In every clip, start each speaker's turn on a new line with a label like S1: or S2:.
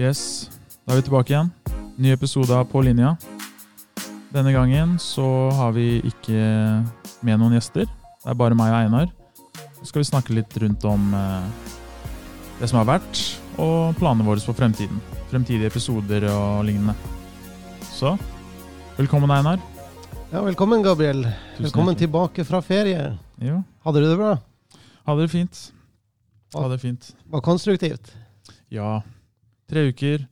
S1: Yes, da er vi tilbake igjen. Ny episode av På linja. Denne gangen så har vi ikke med noen gjester. Det er bare meg og Einar. Så skal vi snakke litt rundt om eh, det som har vært, og planene våre for fremtiden. Fremtidige episoder og lignende. Så velkommen, Einar.
S2: Ja, velkommen, Gabriel.
S1: Tusen
S2: velkommen
S1: hjertelig.
S2: tilbake fra ferie.
S1: Jo,
S2: Hadde du det bra?
S1: hadde det fint. Hadde det fint.
S2: Var konstruktivt?
S1: Ja, tre uker.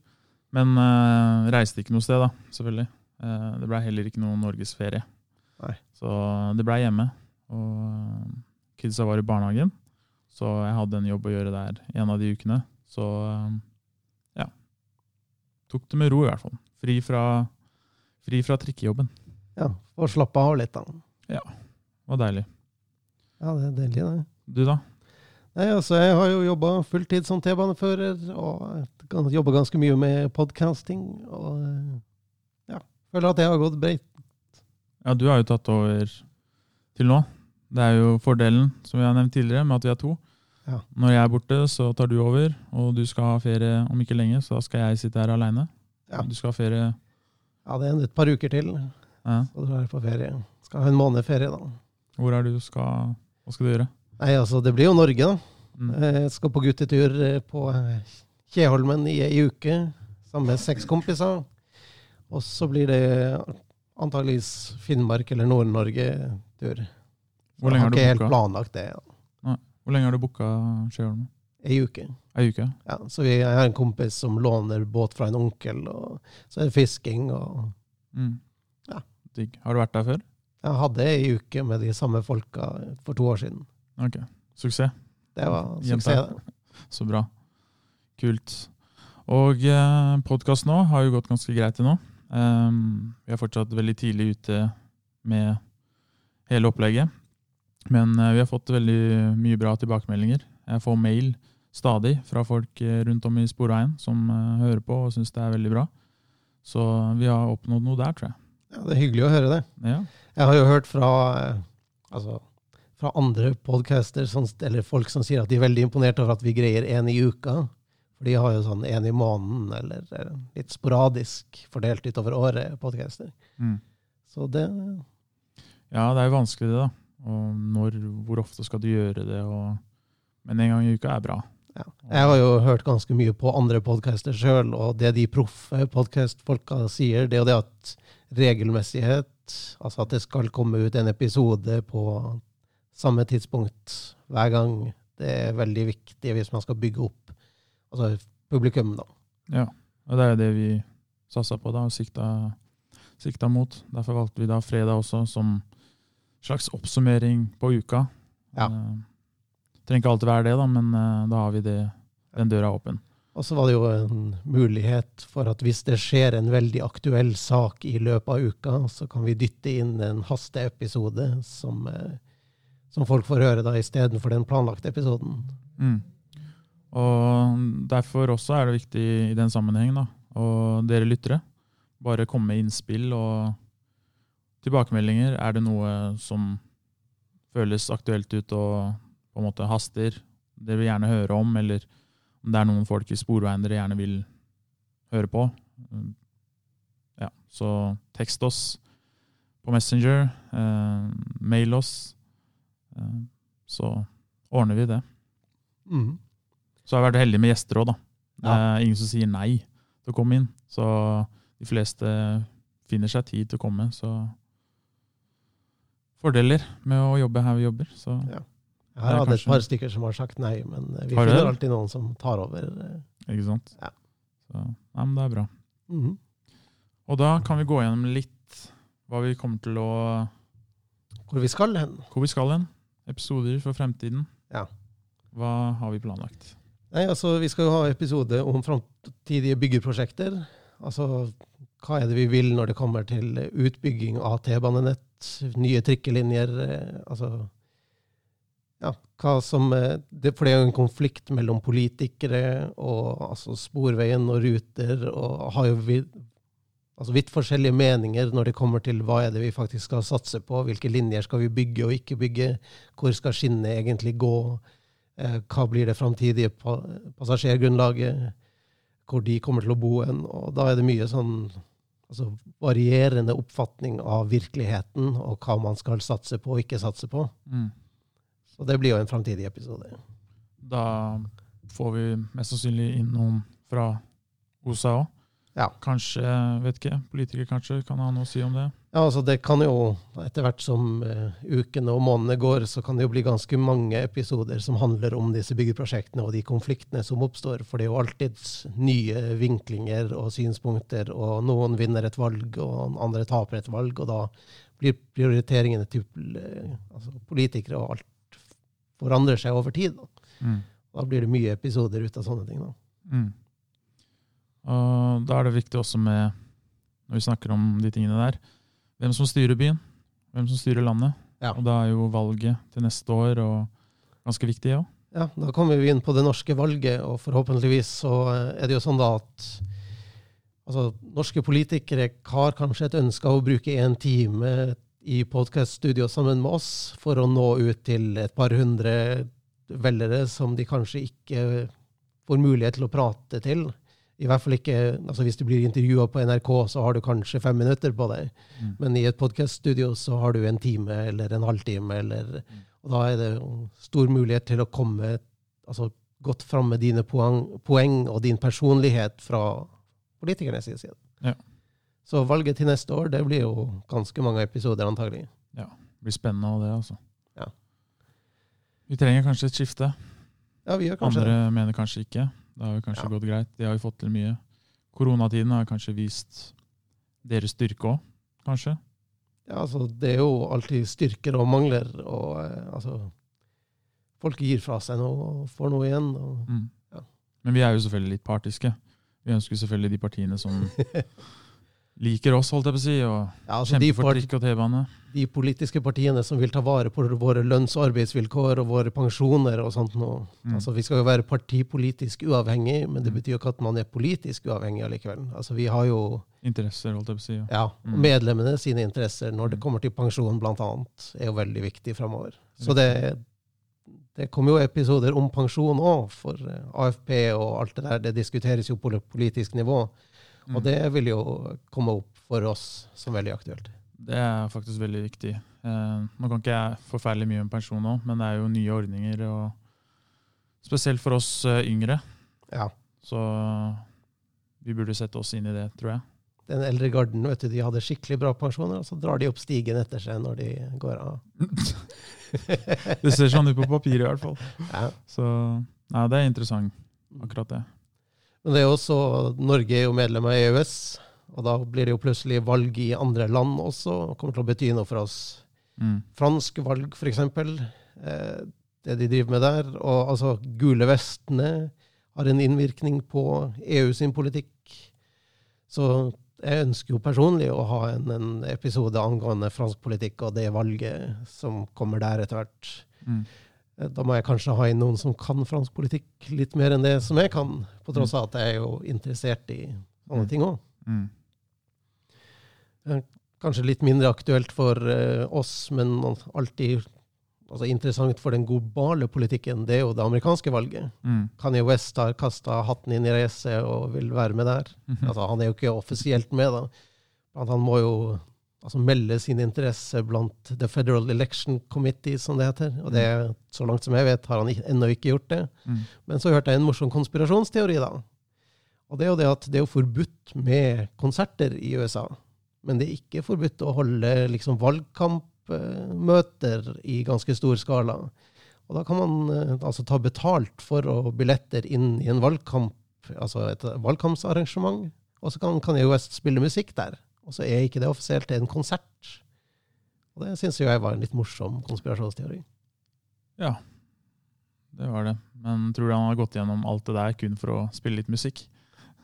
S1: Men uh, reiste ikke noe sted, da, selvfølgelig. Uh, det blei heller ikke noe norgesferie. Så det blei hjemme. Og eh, kidsa var i barnehagen, så jeg hadde en jobb å gjøre der en av de ukene. Så eh, ja. Tok det med ro, i hvert fall. Fri fra, fri fra trikkejobben.
S2: Ja, Og slappa av litt, da. Ja.
S1: Det var deilig.
S2: Ja, det er deilig, det.
S1: Du, da?
S2: Nei, altså, jeg har jo jobba fulltid som T-banefører, og jobba ganske mye med podcasting. Og ja, føler at jeg har gått breit.
S1: Ja, du har jo tatt over til nå. Det er jo fordelen, som vi har nevnt tidligere, med at vi er to.
S2: Ja.
S1: Når jeg er borte, så tar du over, og du skal ha ferie om ikke lenge, så da skal jeg sitte her aleine.
S2: Ja.
S1: Du skal ha ferie
S2: Ja, det er et par uker til,
S1: ja.
S2: så drar jeg på ferie. Skal ha en måned ferie, da.
S1: Hvor er du skal Hva skal du gjøre?
S2: Nei, altså, det blir jo Norge, da.
S1: Mm.
S2: Jeg skal på guttetur eh, på eh, Kjeholmen i ei uke sammen med seks kompiser. Og så blir det antageligvis Finnmark eller Nord-Norge-tur.
S1: Hvor lenge har du
S2: ikke helt planlagt det.
S1: Hvor lenge har du booka Kjeholmen?
S2: Ei uke.
S1: Ei uke?
S2: Ja, så vi, jeg har en kompis som låner båt fra en onkel, og så er det fisking. og
S1: Mm.
S2: Ja.
S1: Digg. Har du vært der før?
S2: Jeg hadde ei uke med de samme folka for to år siden.
S1: Ok. Suksess.
S2: Det var suksess. det.
S1: Så bra. Kult. Og eh, podkast nå har jo gått ganske greit til nå. Um, vi er fortsatt veldig tidlig ute med hele opplegget. Men uh, vi har fått veldig mye bra tilbakemeldinger. Jeg får mail stadig fra folk eh, rundt om i Sporveien som uh, hører på og syns det er veldig bra. Så vi har oppnådd noe der, tror jeg.
S2: Ja, det er hyggelig å høre det.
S1: Ja.
S2: Jeg har jo hørt fra, altså, fra andre podcaster, eller folk som sier at de er veldig imponert over at vi greier én i uka. For de har jo sånn én i måneden, eller eh, litt sporadisk fordelt utover året, podcaster.
S1: Mm.
S2: Så det
S1: ja, det er jo vanskelig, det, da. Og når, hvor ofte skal du gjøre det? Og... Men en gang i uka er bra.
S2: ja. Jeg har jo hørt ganske mye på andre podcaster sjøl, og det de proffe podcastfolka sier, det er jo det at regelmessighet, altså at det skal komme ut en episode på samme tidspunkt hver gang, det er veldig viktig hvis man skal bygge opp altså publikum, da.
S1: Ja, og det er det vi satsa på da, og sikta, sikta mot. Derfor valgte vi da fredag også som slags oppsummering på uka.
S2: Ja.
S1: Eh, trenger ikke alltid være det, da, men eh, da har vi det, den døra åpen.
S2: Og så var det jo en mulighet for at hvis det skjer en veldig aktuell sak i løpet av uka, så kan vi dytte inn en hasteepisode som, eh, som folk får høre da istedenfor den planlagte episoden.
S1: Mm. Og derfor også er det viktig i den sammenhengen, da, og dere lyttere, bare komme med innspill og tilbakemeldinger. Er det noe som føles aktuelt ut og på en måte haster, dere vil gjerne høre om, eller om det er noen folk i Sporveien dere gjerne vil høre på, mm, ja, så tekst oss på Messenger, eh, mail oss, så ordner vi det.
S2: Mm.
S1: Så har jeg vært heldig med gjester òg, da.
S2: Ja.
S1: ingen som sier nei til å komme inn. Så de fleste finner seg tid til å komme. Så fordeler med å jobbe her vi jobber. Så
S2: Ja. Jeg har hatt et par stykker som har sagt nei, men eh, vi
S1: Har
S2: finner
S1: det?
S2: alltid noen som tar over. eh.
S1: ikke sant.
S2: Ja.
S1: Så, nei, men det er bra.
S2: Mhm.
S1: Og da kan vi gå gjennom litt hva vi kommer til å
S2: Hvor vi skal hen.
S1: Hvor vi skal hen. Episoder for fremtiden.
S2: Ja.
S1: Hva har vi planlagt?
S2: Nei, altså, Vi skal jo ha episode om framtidige byggeprosjekter. Altså, hva er det vi vil når det kommer til utbygging av T-banenett, nye trikkelinjer? eh, altså, ja, hva som, eh, det, For det er jo en konflikt mellom politikere og altså, Sporveien og Ruter, og har jo vi, altså, vidt forskjellige meninger når det kommer til hva er det vi faktisk skal satse på, hvilke linjer skal vi bygge og ikke bygge, hvor skal skinnet egentlig gå? Eh, Hva blir det framtidige pa passasjergrunnlaget? hvor de kommer til å bo hen. Og da er det mye sånn altså, varierende oppfatning av virkeligheten og hva man skal satse på og ikke satse på.
S1: Mm.
S2: Så det blir jo en framtidig episode.
S1: Da får vi mest sannsynlig inn noen fra OSA òg.
S2: Ja.
S1: Kanskje, vet ikke, politikere kanskje kan ha noe å si om det.
S2: Ja, altså det kan jo, etter hvert som uh, ukene og månedene går, så kan det jo bli ganske mange episoder som handler om disse byggeprosjektene og de konfliktene som oppstår. For det er jo alltid nye vinklinger og synspunkter, og noen vinner et valg, og andre taper et valg. Og da blir prioriteringene til uh, altså politikere og alt forandrer seg over tid. Da.
S1: Mm.
S2: da blir det mye episoder ut av sånne ting. da.
S1: Mm. Og da er det viktig også med, når vi snakker om de tingene der, hvem som styrer byen. Hvem som styrer landet.
S2: Ja.
S1: Og da er jo valget til neste år og ganske viktig ja.
S2: Ja, da kommer vi inn på det norske valget, og forhåpentligvis så eh, er det jo sånn da at altså, norske politikere har kanskje et ønske av å bruke en time i podkaststudio sammen med oss for å nå ut til et par hundre velgere som de kanskje ikke får mulighet til å prate til. I hvert fall ikke, altså Hvis du blir intervjua på NRK, så har du kanskje fem minutter på deg.
S1: Mm.
S2: Men i et podkaststudio så har du en time eller en halvtime. Eller, og da er det stor mulighet til å komme altså, godt fram med dine poeng, poeng og din personlighet fra politikernes side.
S1: Ja.
S2: Så valget til neste år det blir jo ganske mange episoder, antagelig.
S1: Ja, Det blir spennende av det, altså.
S2: Ja.
S1: Vi trenger kanskje et skifte.
S2: Ja, vi gjør kanskje
S1: Andre
S2: det.
S1: mener kanskje ikke. Det har jo kanskje
S2: Ja.
S1: gått greit. De har jo fått til mye. Koronatiden har kanskje vist deres styrke òg, kanskje.
S2: Ja, altså, det er jo alltid styrker og mangler. og eh, altså, Folk gir fra seg noe og får noe igjen. Og,
S1: Mm.
S2: Ja.
S1: Men vi er jo selvfølgelig litt partiske. Vi ønsker selvfølgelig de partiene som liker oss, holdt jeg på å si, og
S2: ja, altså,
S1: kjemper for trikk og T-bane.
S2: de politiske partiene som vil ta vare på våre lønns- og arbeidsvilkår og våre pensjoner og sånt noe.
S1: Mm.
S2: Altså, vi skal jo være partipolitisk uavhengig, men det betyr jo ikke at man er politisk uavhengig allikevel. Altså, vi har jo
S1: Interesser, holdt jeg på å si. Ja.
S2: ja,
S1: Mm.
S2: medlemmene sine interesser når det
S1: Mm.
S2: kommer til pensjon, blant annet, er jo veldig viktig framover. Så det, det kommer jo episoder om pensjon òg, for eh, AFP og alt det der. Det diskuteres jo på politisk nivå. Og
S1: Mm.
S2: det vil jo komme opp for oss som veldig aktuelt.
S1: Det er faktisk veldig viktig. Eh, nå kan ikke jeg forferdelig mye om pensjon nå, men det er jo nye ordninger, og spesielt for oss eh, yngre.
S2: Ja.
S1: Så vi burde sette oss inn i det, tror jeg.
S2: Den eldre garden vet du, de hadde skikkelig bra pensjoner, og så drar de opp stigen etter seg når de går av.
S1: det ser sånn ut på papiret, i hvert fall.
S2: Ja.
S1: Så nei, det er interessant, akkurat det.
S2: Men det er jo også, Norge er jo medlem av EØS, og da blir det jo plutselig valg i andre land også. og kommer til å bety noe for oss.
S1: Mm.
S2: Fransk valg, f.eks. Eh, det de driver med der. Og altså, gule vestene har en innvirkning på EU sin politikk. Så jeg ønsker jo personlig å ha en, en episode angående fransk politikk og det valget som kommer der etter hvert.
S1: Mm.
S2: Eh, Da må jeg kanskje ha inn noen som kan fransk politikk litt mer enn det som jeg kan, på tross av at jeg er jo interessert i sånne
S1: Mm.
S2: ting òg.
S1: Mm.
S2: Kanskje litt mindre aktuelt for eh, oss, men alltid altså, interessant for den globale politikken, det er jo det amerikanske valget.
S1: Mm.
S2: Kanye West har kasta hatten inn i racet og vil være med der.
S1: Mhm.
S2: Altså, han er jo ikke offisielt med, da. Han må jo altså, melde sin interesse blant The Federal Election Committee, som det heter. Og det, så langt som jeg vet, har han ennå ikke gjort det.
S1: Mm.
S2: Men så hørte jeg en morsom konspirasjonsteori, da. Og det er jo det at det er jo forbudt med konserter i USA. Men det er ikke forbudt å holde liksom valgkampmøter i ganske stor skala. Og da kan man eh, altså ta betalt for å billetter inn i en valgkamp, altså et valgkampsarrangement. Og så kan kan EOS spille musikk der. Og så er ikke det offisielt, det er en konsert. Og det syns jeg var en litt morsom konspirasjonsteori.
S1: Ja, det var det. Men tror du han har gått gjennom alt det der kun for å spille litt musikk?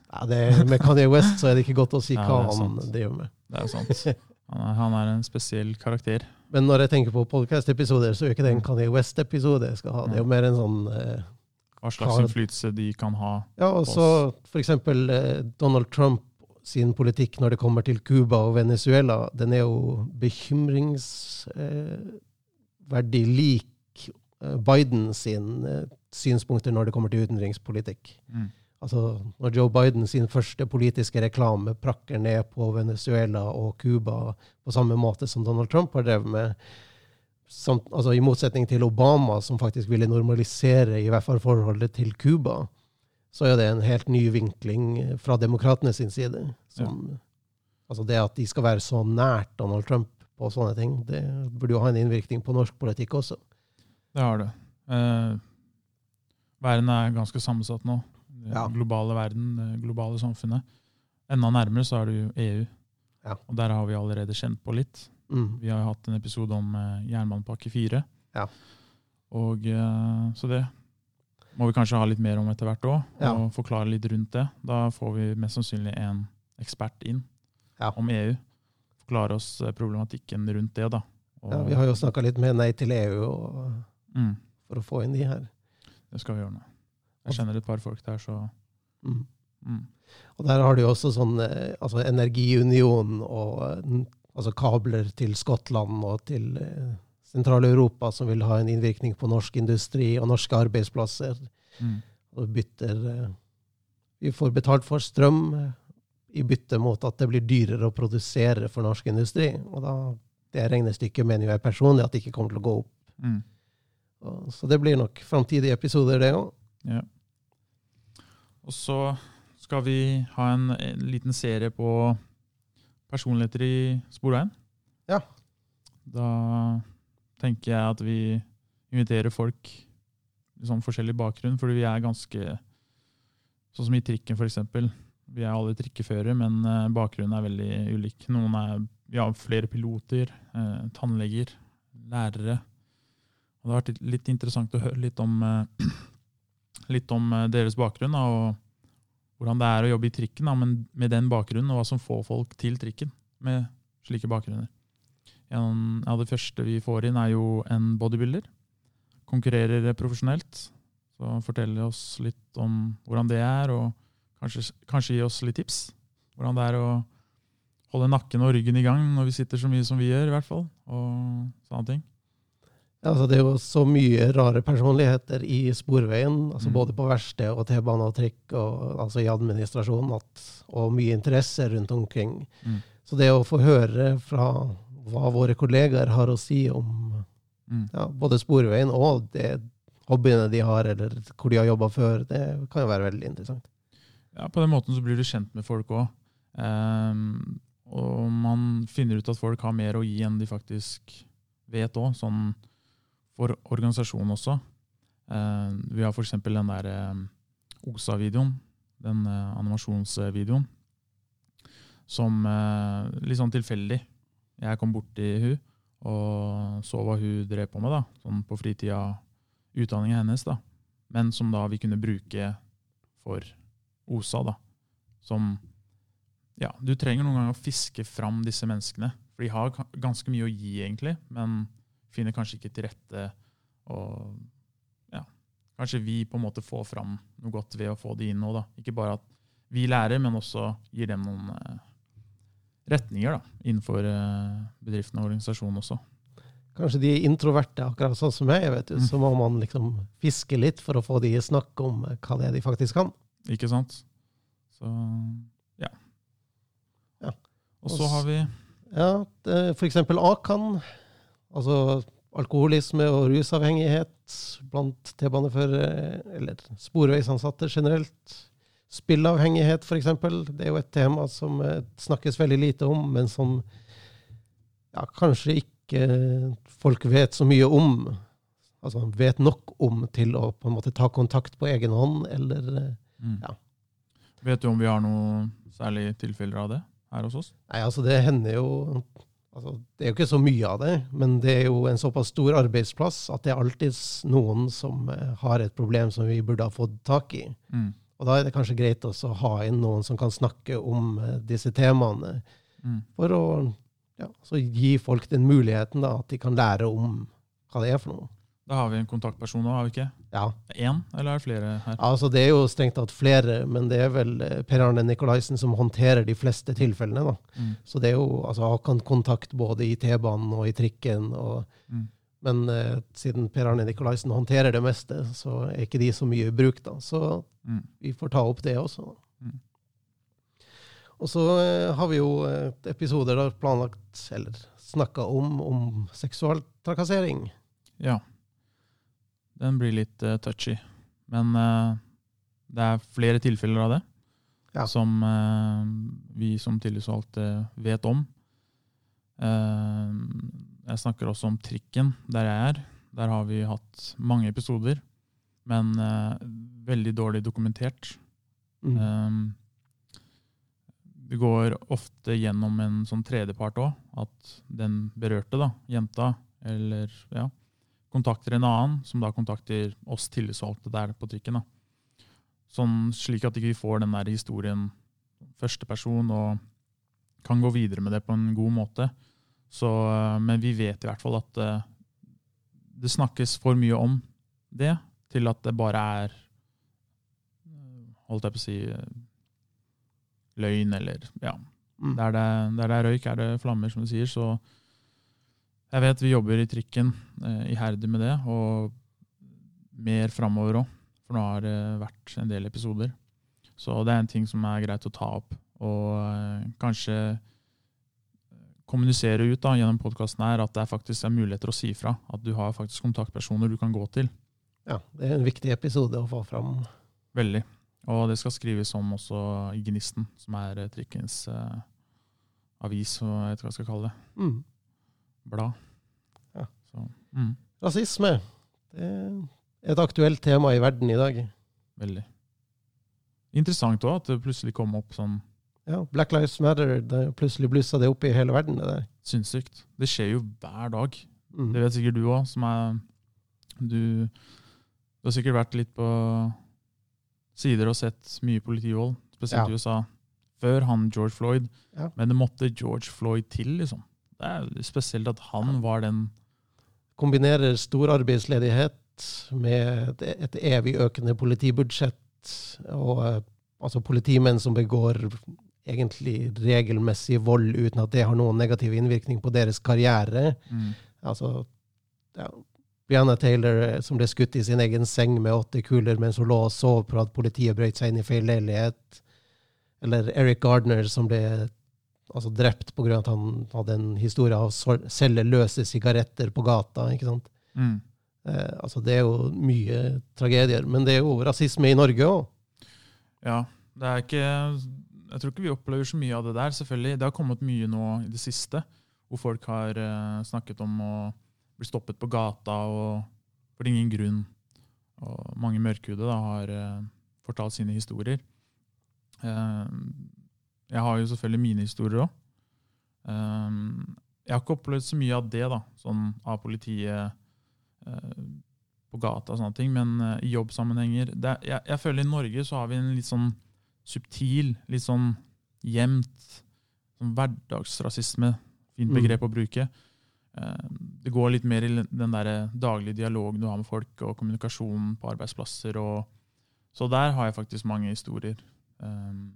S2: Ja, det, med Kanye West så er det ikke godt å si hva
S1: er
S2: han driver med.
S1: Det er jo sant. Han er, han er en spesiell karakter.
S2: Men når jeg tenker på podcast-episoder, så er ikke det en Kanye West-episode jeg skal ha. Det er jo mer en sånn eh,
S1: Hva slags innflytelse de kan ha.
S2: Ja, og så eksempel eh, Donald Trump sin politikk når det kommer til Cuba og Venezuela, den er jo bekymringsverdig lik eh, Biden sin eh, synspunkter når det kommer til utenrikspolitikk.
S1: Mm.
S2: Altså, når Joe Biden sin første politiske reklame prakker ned på Venezuela og Cuba på samme måte som Donald Trump har drevet med, som, altså i motsetning til Obama, som faktisk ville normalisere i hvert fall forholdet til Cuba, så er det en helt ny vinkling fra demokratene sin side. Som, ja. Altså det at de skal være så nært Donald Trump på sånne ting, det burde jo ha en innvirkning på norsk politikk også.
S1: Det har det. Eh, verden er ganske sammensatt nå. Ja. Globale verden, det globale samfunnet. Enda nærmere så er det jo EU. Ja. Og der har vi allerede kjent på litt. Mm. Vi har jo hatt en episode om eh, jernbanepakke 4. Ja. Og eh, Så det må vi kanskje ha litt mer om etter hvert òg, ja. og forklare litt rundt det. Da får vi mest sannsynlig en ekspert inn ja. om EU. Forklare oss eh, problematikken rundt det. da.
S2: Og, ja, Vi har jo snakka litt med Nei til EU og, mm. for å få inn de her.
S1: Det skal vi gjøre nå. Jeg kjenner et par folk der, så mm.
S2: Mm. Og der har du jo også sånn eh, altså Energiunion og altså kabler til Skottland og til eh, Sentral-Europa som vil ha en innvirkning på norsk industri og norske arbeidsplasser. Mm. Og bytter eh, Vi får betalt for strøm eh, i bytte mot at det blir dyrere å produsere for norsk industri. Og da, det regnestykket mener jeg personlig at det ikke kommer til å gå opp. Mm. Og, så det blir nok framtidige episoder, det òg. Ja.
S1: Og så skal vi ha en, en liten serie på personligheter i Sporveien. Ja. Da tenker jeg at vi inviterer folk med sånn forskjellig bakgrunn, fordi vi er ganske Sånn som i trikken, f.eks. Vi er alle trikkeførere, men eh, bakgrunnen er veldig ulik. Noen er, Vi har flere piloter, eh, tannleger, lærere. Og det har vært litt interessant å høre litt om, eh, litt om eh, deres bakgrunn. og hvordan det er å jobbe i trikken da, men med den bakgrunnen, og hva som får folk til trikken med slike bakgrunner. En av det første vi får inn, er jo en bodybuilder. Konkurrerer profesjonelt. Så forteller oss litt om hvordan det er, og kanskje, kanskje gi oss litt tips. Hvordan det er å holde nakken og ryggen i gang når vi sitter så mye som vi gjør, i hvert fall. Og sånne ting.
S2: Ja, Altså, det er jo så mye rare personligheter i Sporveien, altså mm. både på verksted og T-bane og trikk, og, altså i administrasjonen, og mye interesse rundt omkring. Mm. Så det å få høre fra hva våre kollegaer har å si om mm. ja, både Sporveien og det hobbyene de har, eller hvor de har jobba før, det kan jo være veldig interessant.
S1: Ja, På den måten så blir du kjent med folk òg. Um, ehm, og man finner ut at folk har mer å gi enn de faktisk vet òg. Sånn for organisasjonen også. Eh, vi har f.eks. den der eh, OSA-videoen, den uh, animasjonsvideoen, som litt sånn tilfeldig Jeg kom borti hun og så hva hun drev på med da, sånn på fritida, utdanninga hennes, da. men som da vi kunne bruke for OSA. da, som ja, Du trenger noen ganger å fiske fram disse menneskene. For de har ganske mye å gi, egentlig, men finner kanskje ikke til rette. Og ja, kanskje vi på en måte får fram noe godt ved å få de inn nå. da. Ikke bare at vi lærer, men også gir dem noen eh, retninger da, innenfor eh, bedriften og organisasjonen også.
S2: Kanskje de er introverte, akkurat sånn som jeg. vet du, mm. Så må man liksom fiske litt for å få de snakke om eh, hva det er de faktisk kan.
S1: Ikke sant. Så ja. ja. Og så har vi
S2: Ja, f.eks. Akan Altså alkoholisme og rusavhengighet blant T-baneførere, eller sporveisansatte generelt. Spillavhengighet, f.eks. Det er jo et tema som eh, snakkes veldig lite om, men som ja, kanskje ikke folk vet så mye om. Altså vet nok om til å på en måte ta kontakt på egen hånd, eller eh, mm. ja.
S1: Vet du om vi har noen særlige tilfeller av det her hos oss?
S2: Nei, altså Det hender jo Altså, det er jo ikke så mye av det, men det er jo en såpass stor arbeidsplass at det er alltid noen som uh, har et problem som vi burde ha fått tak i. Mm. Og da er det kanskje greit også å ha inn noen som kan snakke om uh, disse temaene, mm. for å ja, gi folk den muligheten da, at de kan lære om hva det er for noe.
S1: Da har vi en kontaktperson nå, har vi ikke? Ja. Én, eller er det flere her?
S2: Altså, det er jo strengt tatt flere, men det er vel eh, Per Arne Nikolaisen som håndterer de fleste tilfellene. da. Mm. Så det er jo altså, han kan kontakt både i T-banen og i trikken. Og, mm. Men eh, siden Per Arne Nikolaisen håndterer det meste, så er ikke de så mye i bruk, da. Så
S1: Mm.
S2: vi får ta opp det også.
S1: Mm.
S2: Og så eh, har vi jo et episoder der planlagt, eller snakka om, om seksual trakassering.
S1: Ja. Den blir litt uh, touchy. Men uh, det er flere tilfeller av det
S2: Ja.
S1: som uh, vi som tillitsvalgte vet om. Eh, jeg snakker også om trikken der jeg er. Der har vi hatt mange episoder, men uh, veldig dårlig dokumentert.
S2: Mm.
S1: Um, vi går ofte gjennom en sånn tredjepart òg, at den berørte, da, jenta, eller ja, kontakter en annen, som da kontakter oss tillitsvalgte der på trikken. da. Sånn, slik at ikke vi får den der historien første person og kan gå videre med det på en god måte. Så, uh, men vi vet i hvert fall at uh, det snakkes for mye om det, til at det bare er holdt jeg på å si uh, løgn, eller ja.
S2: Mm.
S1: Der det, der det er røyk, er det flammer, som du sier. Så jeg vet vi jobber i trikken eh, iherdig med det, og mer framover òg. For nå har det vært en del episoder. Så det er en ting som er greit å ta opp. Og eh, kanskje kommunisere ut da, gjennom podkasten her at det faktisk er muligheter å si fra. At du har faktisk kontaktpersoner du kan gå til.
S2: Ja, det er en viktig episode å få fram.
S1: Veldig. Og det skal skrives om også i Gnisten, som er eh, trikkens eh, avis, og jeg vet ikke hva jeg skal kalle det.
S2: Mm.
S1: Blad.
S2: Ja.
S1: Så, mm,
S2: Rasisme. Det er et aktuelt tema i verden i dag.
S1: veldig. Interessant òg at det plutselig kom opp sånn
S2: Ja, Black Lives Matter, det plutselig blussa det opp i hele verden, det der.
S1: sinnssykt. Det skjer jo hver dag.
S2: Mm.
S1: Det vet sikkert du òg, som er du, du har sikkert vært litt på sider og sett mye politivold, spesielt
S2: Ja.
S1: i USA. Før han George Floyd.
S2: Ja.
S1: Men det måtte George Floyd til, liksom. Det er spesielt at han var den
S2: Kombinerer stor arbeidsledighet med et, et evig økende politibudsjett, og eh, altså politimenn som begår egentlig regelmessig vold uten at det har noen negativ innvirkning på deres karriere.
S1: mm,
S2: Altså, ja, Brianna Taylor eh, som ble skutt i sin egen seng med åtte kuler mens hun lå og sov på at politiet brøt seg inn i feil leilighet. Eller Eric Gardner som ble altså, drept pga. at han hadde en historie av å selge løse sigaretter på gata. ikke sant?
S1: mm.
S2: Eh, altså, det er jo mye tragedier. Men det er jo rasisme i Norge òg.
S1: Ja, det er ikke Jeg tror ikke vi opplever så mye av det der, selvfølgelig. Det har kommet mye nå i det siste, hvor folk har uh, snakket om å bli stoppet på gata og for ingen grunn. Og mange mørkhudede har uh, fortalt sine historier. Uh, jeg har jo selvfølgelig mine historier òg. jeg har ikke opplevd så mye av det, da, sånn av politiet på gata og sånne ting, men i jobbsammenhenger det, jeg, jeg føler i Norge så har vi en litt sånn subtil, litt sånn gjemt sånn hverdagsrasisme, fint
S2: Mm.
S1: begrep å bruke. Eh, det går litt mer i den der daglige dialogen du har med folk, og kommunikasjonen på arbeidsplasser. Og, så der har jeg faktisk mange historier um,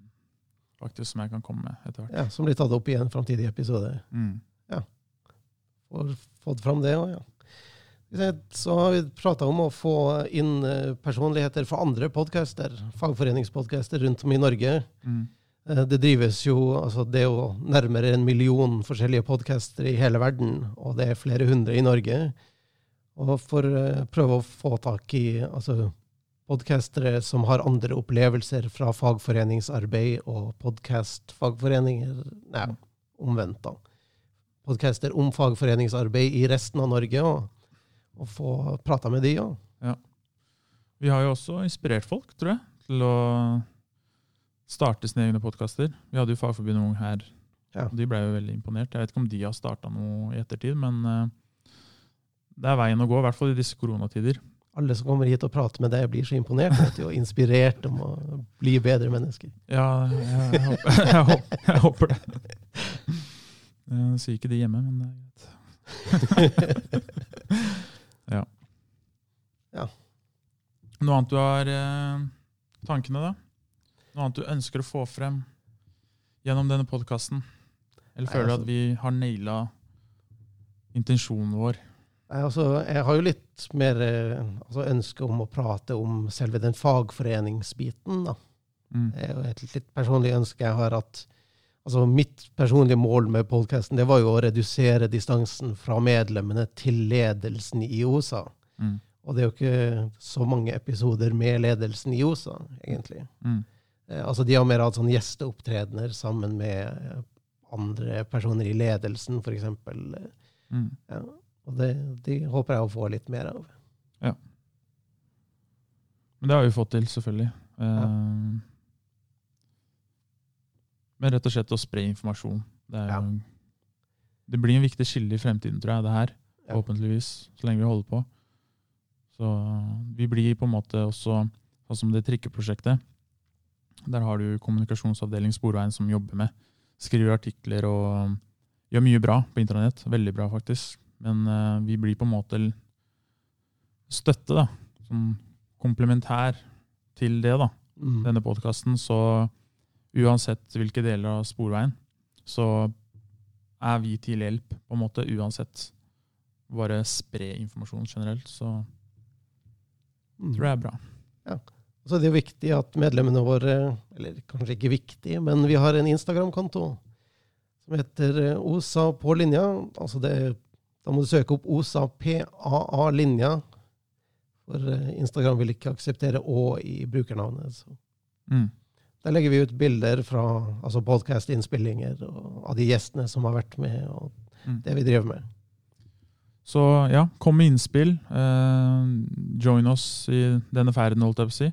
S1: faktisk som jeg kan komme med etter hvert.
S2: Ja, som blir tatt opp i en framtidig episode.
S1: Mm.
S2: Får fått fram det òg, ja. Så har vi prata om å få inn eh, personligheter fra andre podcaster, fagforeningspodcaster rundt om i Norge.
S1: Mm.
S2: Eh, Det drives jo altså Det er jo nærmere en million forskjellige podcaster i hele verden, og det er flere hundre i Norge. Og for å prøve å få tak i altså, podcastere som har andre opplevelser fra fagforeningsarbeid og podkastfagforeninger Nei, omvendt, da. Podcaster om fagforeningsarbeid i resten av Norge, og, og få prata med de òg.
S1: Vi har jo også inspirert folk, tror jeg, til å starte sine egne podkaster. Vi hadde jo Fagforbundet Ung her.
S2: Ja.
S1: og De ble jo veldig imponert. Jeg vet ikke om de har starta noe i ettertid, men eh, det er veien å gå, i hvert fall i disse koronatider.
S2: Alle som kommer hit og prater med deg, blir så imponert og inspirert om å bli bedre mennesker.
S1: Ja, jeg, jeg, håper, jeg, håper, jeg håper det. Jeg sier ikke de hjemme, men det er greit. ja.
S2: Ja.
S1: Noe annet du har eh, tankene, da? Noe annet du ønsker å få frem gjennom denne podkasten? Eller
S2: Nei,
S1: føler du
S2: altså-
S1: at vi har naila intensjonen vår?
S2: Nei, altså, jeg har jo litt mer eh, altså, ønske om å prate om selve den fagforeningsbiten. da.
S1: Mm.
S2: Det er jo et litt personlig ønske jeg har at altså Mitt personlige mål med podkasten var jo å redusere distansen fra medlemmene til ledelsen i OSA.
S1: Mm.
S2: Og det er jo ikke så mange episoder med ledelsen i OSA, egentlig.
S1: Mm.
S2: Eh, altså De har mer hatt sånn gjesteopptredener sammen med eh, andre personer i ledelsen, f.eks.
S1: Mm.
S2: Ja, og det, de håper jeg å få litt mer av.
S1: Men det har vi fått til, selvfølgelig. Eh, Men rett og slett å spre informasjon. Det, er,
S2: Ja.
S1: det blir en viktig skille i fremtiden, tror jeg, det her.
S2: Ja.
S1: Forhåpentligvis, så lenge vi holder på. Så vi blir på en måte også, sånn som det trikkeprosjektet. Der har du kommunikasjonsavdeling Sporveien som jobber med. Skriver artikler og gjør mye bra på internett. Veldig bra, faktisk. Men uh, vi blir på en måte støtte, da. Som komplementær til det, da
S2: Mm.
S1: denne podkasten, så uansett hvilke deler av sporveien, så er vi til hjelp, på en måte, uansett. Bare spre informasjon generelt, så
S2: Mm.
S1: tror jeg er bra.
S2: Så det er jo viktig at medlemmene våre, eller kanskje ikke viktig, men vi har en Instagram-konto som heter eh, OSA på linja. Altså det, da må du søke opp OSA PAA linja. For eh, Instagram vil ikke akseptere Å i brukernavnet. Så.
S1: Mm.
S2: Der legger vi ut bilder fra altså podkast-innspillinger av de gjestene som har vært med, og
S1: Mm.
S2: det vi driver med.
S1: Så ja, kom med innspill. Eh, join oss i denne ferden, holdt jeg på å si.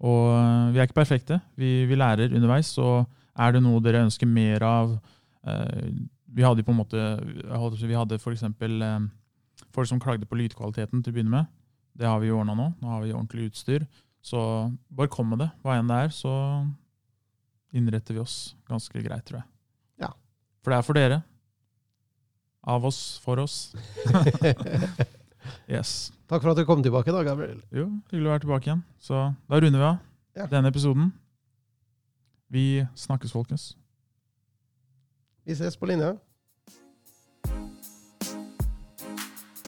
S1: Og eh, vi er ikke perfekte. Vi, vi lærer underveis. Og er det noe dere ønsker mer av eh, Vi hadde på en måte Vi hadde f.eks. Eh, folk som klagde på lydkvaliteten til å begynne med. Det har vi ordna nå. Nå har vi ordentlig utstyr. Så bare kom med det, hva enn det er. Så innretter vi oss ganske greit, tror jeg.
S2: Ja.
S1: For det er for dere. Av oss, for oss. Yes.
S2: Takk for at du kom tilbake da, Gabriel.
S1: Jo, hyggelig å være tilbake igjen. Så da runder vi av
S2: Ja.
S1: denne episoden. Vi snakkes, folkens.
S2: Vi ses på linja.